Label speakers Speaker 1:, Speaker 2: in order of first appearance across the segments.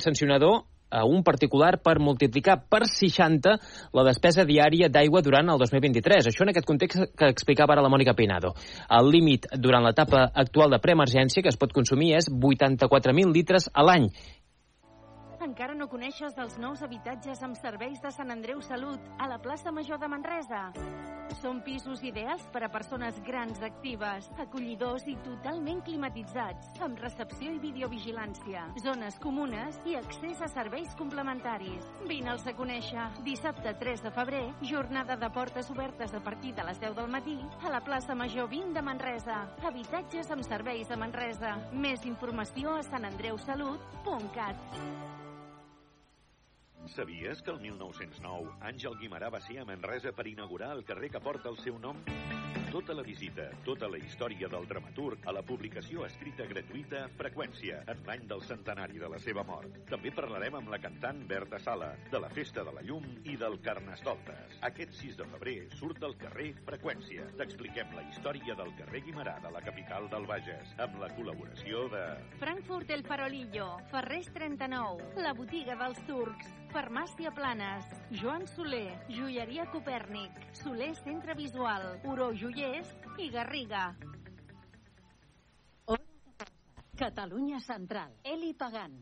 Speaker 1: sancionador a un particular per multiplicar per 60 la despesa diària d'aigua durant el 2023. Això en aquest context que explicava ara la Mònica Peinado. El límit durant l'etapa actual de preemergència que es pot consumir és 84.000 litres a l'any
Speaker 2: encara no coneixes dels nous habitatges amb serveis de Sant Andreu Salut a la plaça Major de Manresa? Són pisos ideals per a persones grans actives, acollidors i totalment climatitzats, amb recepció i videovigilància, zones comunes i accés a serveis complementaris. Vine'ls a conèixer. Dissabte 3 de febrer, jornada de portes obertes a partir de les 10 del matí a la plaça Major 20 de Manresa. Habitatges amb serveis de Manresa. Més informació a sanandreusalut.cat.
Speaker 3: Sabies que el 1909 Àngel Guimarà va ser a Manresa per inaugurar el carrer que porta el seu nom? Tota la visita, tota la història del dramaturg a la publicació escrita gratuïta Freqüència, en l'any del centenari de la seva mort. També parlarem amb la cantant Berta Sala, de la Festa de la Llum i del Carnestoltes. Aquest 6 de febrer surt al carrer Freqüència. T'expliquem la història del carrer Guimarà de la capital del Bages, amb la col·laboració de...
Speaker 2: Frankfurt El Farolillo, Ferrés 39, la botiga dels turcs, Farmàcia Planes, Joan Soler, Joieria Copèrnic, Soler Centre Visual, Uro Joiers i Garriga.
Speaker 4: Catalunya Central. Eli Pagant.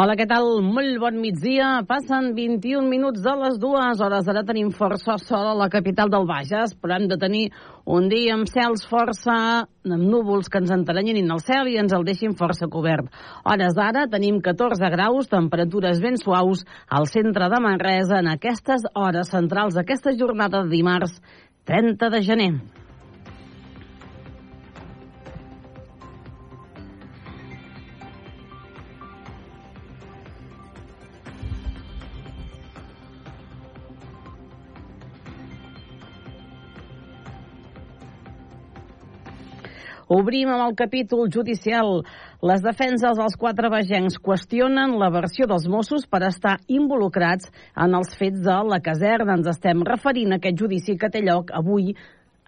Speaker 5: Hola, què tal? Molt bon migdia. Passen 21 minuts de les dues hores. Ara tenim força sol a la capital del Bages, però hem de tenir un dia amb cels força, amb núvols que ens enterenyin el cel i ens el deixin força cobert. Hores d'ara tenim 14 graus, temperatures ben suaus al centre de Manresa en aquestes hores centrals d'aquesta jornada de dimarts 30 de gener. Obrim amb el capítol judicial. Les defenses dels quatre vegencs qüestionen la versió dels Mossos per estar involucrats en els fets de la caserna. Ens estem referint a aquest judici que té lloc avui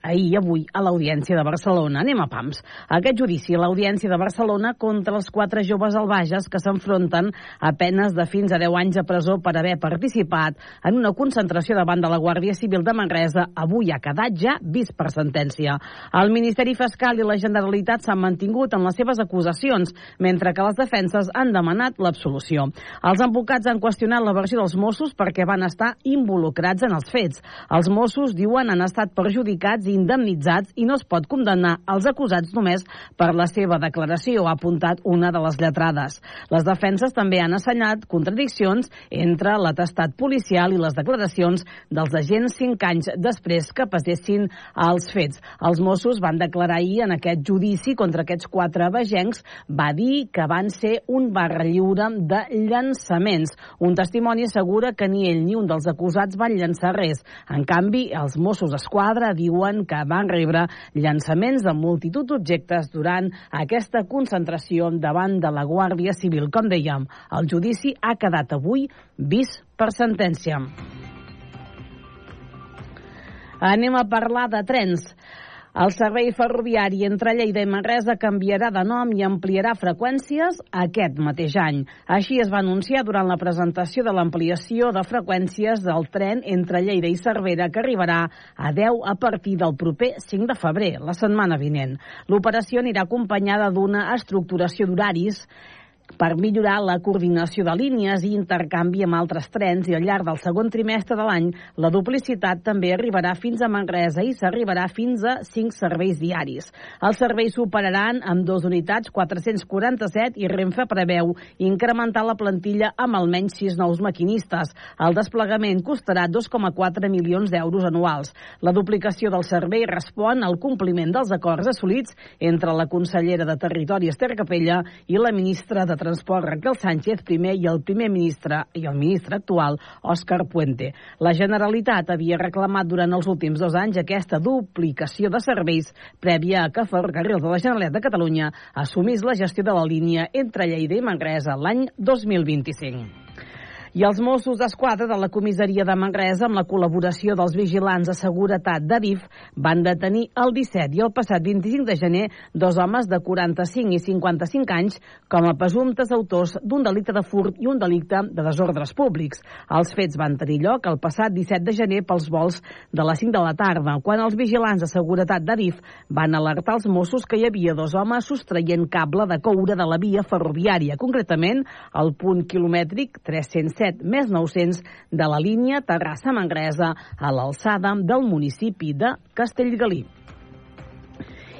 Speaker 5: ahir i avui a l'Audiència de Barcelona. Anem a PAMS. Aquest judici a l'Audiència de Barcelona contra els quatre joves al Bages que s'enfronten a penes de fins a 10 anys de presó per haver participat en una concentració davant de la Guàrdia Civil de Manresa avui ha quedat ja vist per sentència. El Ministeri Fiscal i la Generalitat s'han mantingut en les seves acusacions, mentre que les defenses han demanat l'absolució. Els advocats han qüestionat la versió dels Mossos perquè van estar involucrats en els fets. Els Mossos diuen han estat perjudicats indemnitzats i no es pot condemnar els acusats només per la seva declaració, ha apuntat una de les lletrades. Les defenses també han assenyalat contradiccions entre l'atestat policial i les declaracions dels agents cinc anys després que passessin als fets. Els Mossos van declarar ahir en aquest judici contra aquests quatre vegencs, va dir que van ser un barra lliure de llançaments. Un testimoni assegura que ni ell ni un dels acusats van llançar res. En canvi, els Mossos d'Esquadra diuen que van rebre llançaments de multitud d'objectes durant aquesta concentració davant de la Guàrdia Civil. Com dèiem, el judici ha quedat avui vist per sentència. Anem a parlar de trens. El servei ferroviari entre Lleida i Manresa canviarà de nom i ampliarà freqüències aquest mateix any. Així es va anunciar durant la presentació de l'ampliació de freqüències del tren entre Lleida i Cervera, que arribarà a 10 a partir del proper 5 de febrer, la setmana vinent. L'operació anirà acompanyada d'una estructuració d'horaris per millorar la coordinació de línies i intercanvi amb altres trens i al llarg del segon trimestre de l'any la duplicitat també arribarà fins a Manresa i s'arribarà fins a 5 serveis diaris. Els serveis s'operaran amb dues unitats 447 i Renfe preveu incrementar la plantilla amb almenys 6 nous maquinistes. El desplegament costarà 2,4 milions d'euros anuals. La duplicació del servei respon al compliment dels acords assolits entre la consellera de Territori Esther Capella i la ministra de Transport Raquel Sánchez primer i el primer ministre i el ministre actual Òscar Puente. La Generalitat havia reclamat durant els últims dos anys aquesta duplicació de serveis prèvia a que Ferrocarrils de la Generalitat de Catalunya assumís la gestió de la línia entre Lleida i Manresa l'any 2025. I els Mossos d'Esquadra de la comissaria de Manresa, amb la col·laboració dels vigilants de seguretat d'Adif, van detenir el 17 i el passat 25 de gener dos homes de 45 i 55 anys com a presumptes autors d'un delicte de furt i un delicte de desordres públics. Els fets van tenir lloc el passat 17 de gener pels vols de les 5 de la tarda, quan els vigilants de seguretat d'Adif van alertar els Mossos que hi havia dos homes sostraient cable de coure de la via ferroviària, concretament al punt quilomètric 307 17 més 900 de la línia Terrassa-Manresa a l'alçada del municipi de Castellgalí.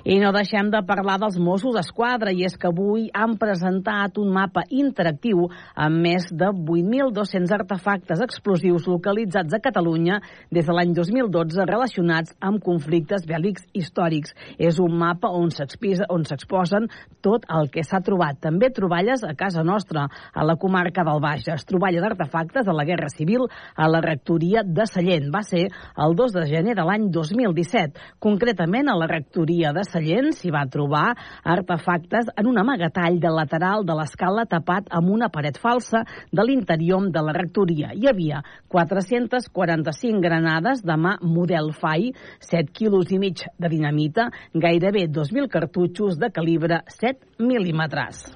Speaker 5: I no deixem de parlar dels Mossos d'Esquadra, i és que avui han presentat un mapa interactiu amb més de 8.200 artefactes explosius localitzats a Catalunya des de l'any 2012 relacionats amb conflictes bèl·lics històrics. És un mapa on s'exposen tot el que s'ha trobat. També troballes a casa nostra, a la comarca del Bages. Troballa d'artefactes a la Guerra Civil a la rectoria de Sallent. Va ser el 2 de gener de l'any 2017. Concretament a la rectoria de Sallent s'hi va trobar artefactes en un amagatall de lateral de l'escala tapat amb una paret falsa de l'interior de la rectoria. Hi havia 445 granades de mà model FAI, 7 quilos i mig de dinamita, gairebé 2.000 cartutxos de calibre 7 mil·límetres.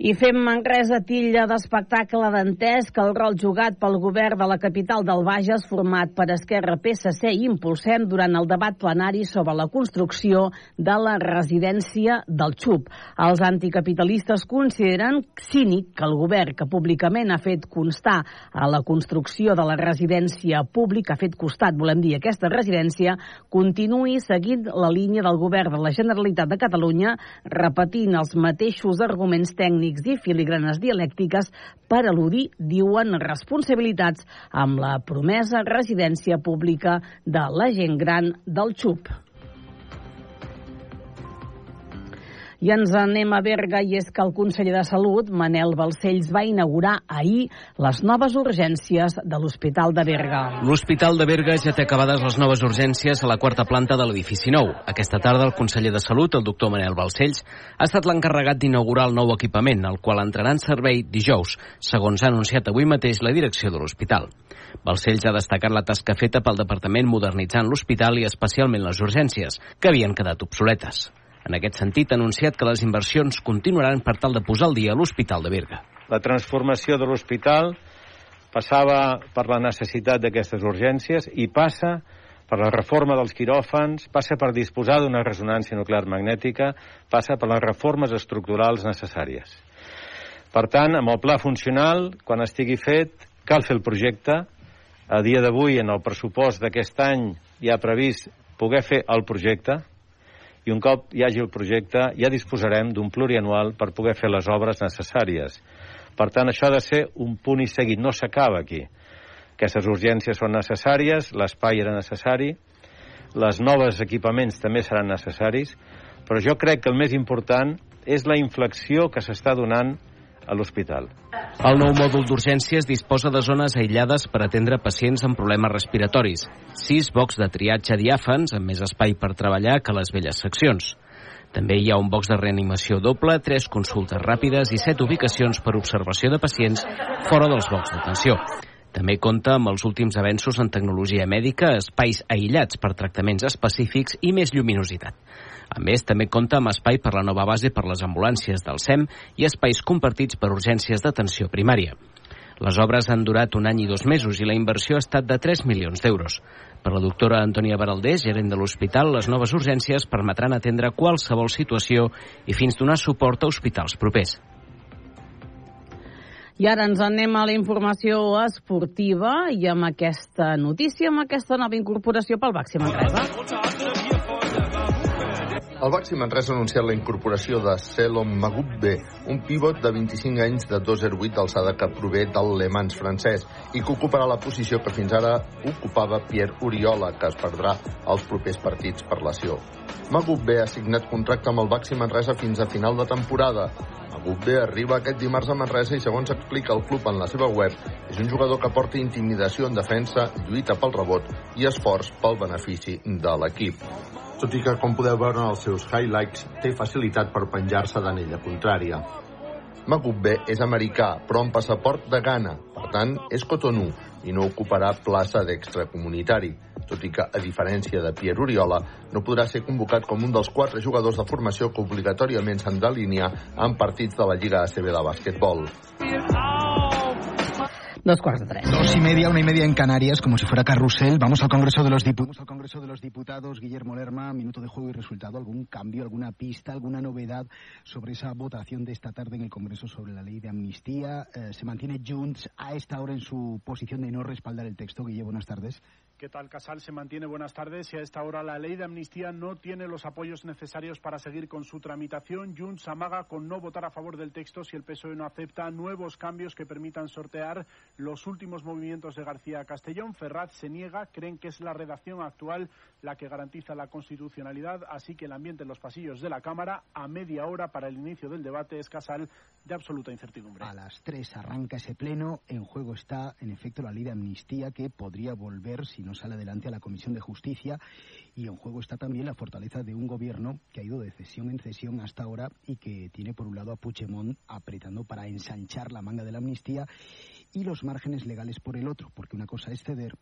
Speaker 5: I fem Manresa tilla d'espectacle que el rol jugat pel govern de la capital del Bages, format per Esquerra, PSC i Impulsem durant el debat plenari sobre la construcció de la residència del XUP. Els anticapitalistes consideren cínic que el govern, que públicament ha fet constar a la construcció de la residència pública, ha fet costat, volem dir, aquesta residència, continuï seguint la línia del govern de la Generalitat de Catalunya, repetint els mateixos arguments tècnics tècnics i filigranes dialèctiques per al·ludir, diuen, responsabilitats amb la promesa residència pública de la gent gran del XUP. I ens anem a Berga i és que el conseller de Salut, Manel Balcells, va inaugurar ahir les noves urgències de l'Hospital de Berga.
Speaker 6: L'Hospital de Berga ja té acabades les noves urgències a la quarta planta de l'edifici nou. Aquesta tarda el conseller de Salut, el doctor Manel Balcells, ha estat l'encarregat d'inaugurar el nou equipament, el qual entrarà en servei dijous, segons ha anunciat avui mateix la direcció de l'hospital. Balcells ha destacat la tasca feta pel departament modernitzant l'hospital i especialment les urgències, que havien quedat obsoletes. En aquest sentit, ha anunciat que les inversions continuaran per tal de posar al dia l'Hospital de Berga.
Speaker 7: La transformació de l'hospital passava per la necessitat d'aquestes urgències i passa per la reforma dels quiròfans, passa per disposar d'una resonància nuclear magnètica, passa per les reformes estructurals necessàries. Per tant, amb el pla funcional, quan estigui fet, cal fer el projecte. A dia d'avui, en el pressupost d'aquest any, hi ha previst poder fer el projecte, i un cop hi hagi el projecte ja disposarem d'un plurianual per poder fer les obres necessàries. Per tant, això ha de ser un punt i seguit, no s'acaba aquí. Aquestes urgències són necessàries, l'espai era necessari, les noves equipaments també seran necessaris, però jo crec que el més important és la inflexió que s'està donant a l'hospital.
Speaker 6: El nou mòdul d'urgències disposa de zones aïllades per atendre pacients amb problemes respiratoris, sis bocs de triatge diàfans amb més espai per treballar que les velles seccions. També hi ha un box de reanimació doble, tres consultes ràpides i set ubicacions per observació de pacients fora dels bocs d'atenció. També compta amb els últims avenços en tecnologia mèdica, espais aïllats per tractaments específics i més lluminositat. A més, també compta amb espai per la nova base per les ambulàncies del SEM i espais compartits per urgències d'atenció primària. Les obres han durat un any i dos mesos i la inversió ha estat de 3 milions d'euros. Per la doctora Antònia Baraldés, gerent de l'hospital, les noves urgències permetran atendre qualsevol situació i fins donar suport a hospitals propers.
Speaker 5: I ara ens anem a la informació esportiva i amb aquesta notícia, amb aquesta nova incorporació pel Baxi Manresa.
Speaker 8: El Baxi Manresa ha anunciat la incorporació de Selom Magubbe, un pivot de 25 anys de 2,08 d'alçada que prové del Le Mans francès i que ocuparà la posició que fins ara ocupava Pierre Oriola, que es perdrà els propers partits per lesió. Magubbe ha signat contracte amb el Baxi Manresa fins a final de temporada. Magubbe arriba aquest dimarts a Manresa i, segons explica el club en la seva web, és un jugador que porta intimidació en defensa, lluita pel rebot i esforç pel benefici de l'equip tot i que, com podeu veure en els seus highlights, té facilitat per penjar-se d'anella contrària. Magubbe és americà, però amb passaport de Ghana, per tant, és cotonú i no ocuparà plaça d'extracomunitari, tot i que, a diferència de Pierre Oriola, no podrà ser convocat com un dels quatre jugadors de formació que obligatòriament s'han d'alinear en partits de la Lliga ACB de bàsquetbol.
Speaker 9: Dos y media, una y media en Canarias, como si fuera carrusel. Vamos al Congreso de los Diputados. al Congreso de los Diputados. Guillermo Lerma, minuto de juego y resultado. ¿Algún cambio, alguna pista, alguna novedad sobre esa votación de esta tarde en el Congreso sobre la ley de amnistía? Eh, ¿Se mantiene Junts a esta hora en su posición de no respaldar el texto? Guillermo, buenas tardes.
Speaker 10: ¿Qué tal, Casal? Se mantiene buenas tardes y a esta hora la ley de amnistía no tiene los apoyos necesarios para seguir con su tramitación. Junts amaga con no votar a favor del texto si el PSOE no acepta nuevos cambios que permitan sortear los últimos movimientos de García Castellón. Ferraz se niega, creen que es la redacción actual la que garantiza la constitucionalidad, así que el ambiente en los pasillos de la Cámara a media hora para el inicio del debate es Casal de absoluta incertidumbre.
Speaker 9: A las tres arranca ese pleno. En juego está, en efecto, la ley de amnistía que podría volver, si no sale adelante, a la Comisión de Justicia. Y en juego está también la fortaleza de un gobierno que ha ido de cesión en cesión hasta ahora y que tiene, por un lado, a Puigdemont apretando para ensanchar la manga de la amnistía y los márgenes legales por el otro, porque una cosa es ceder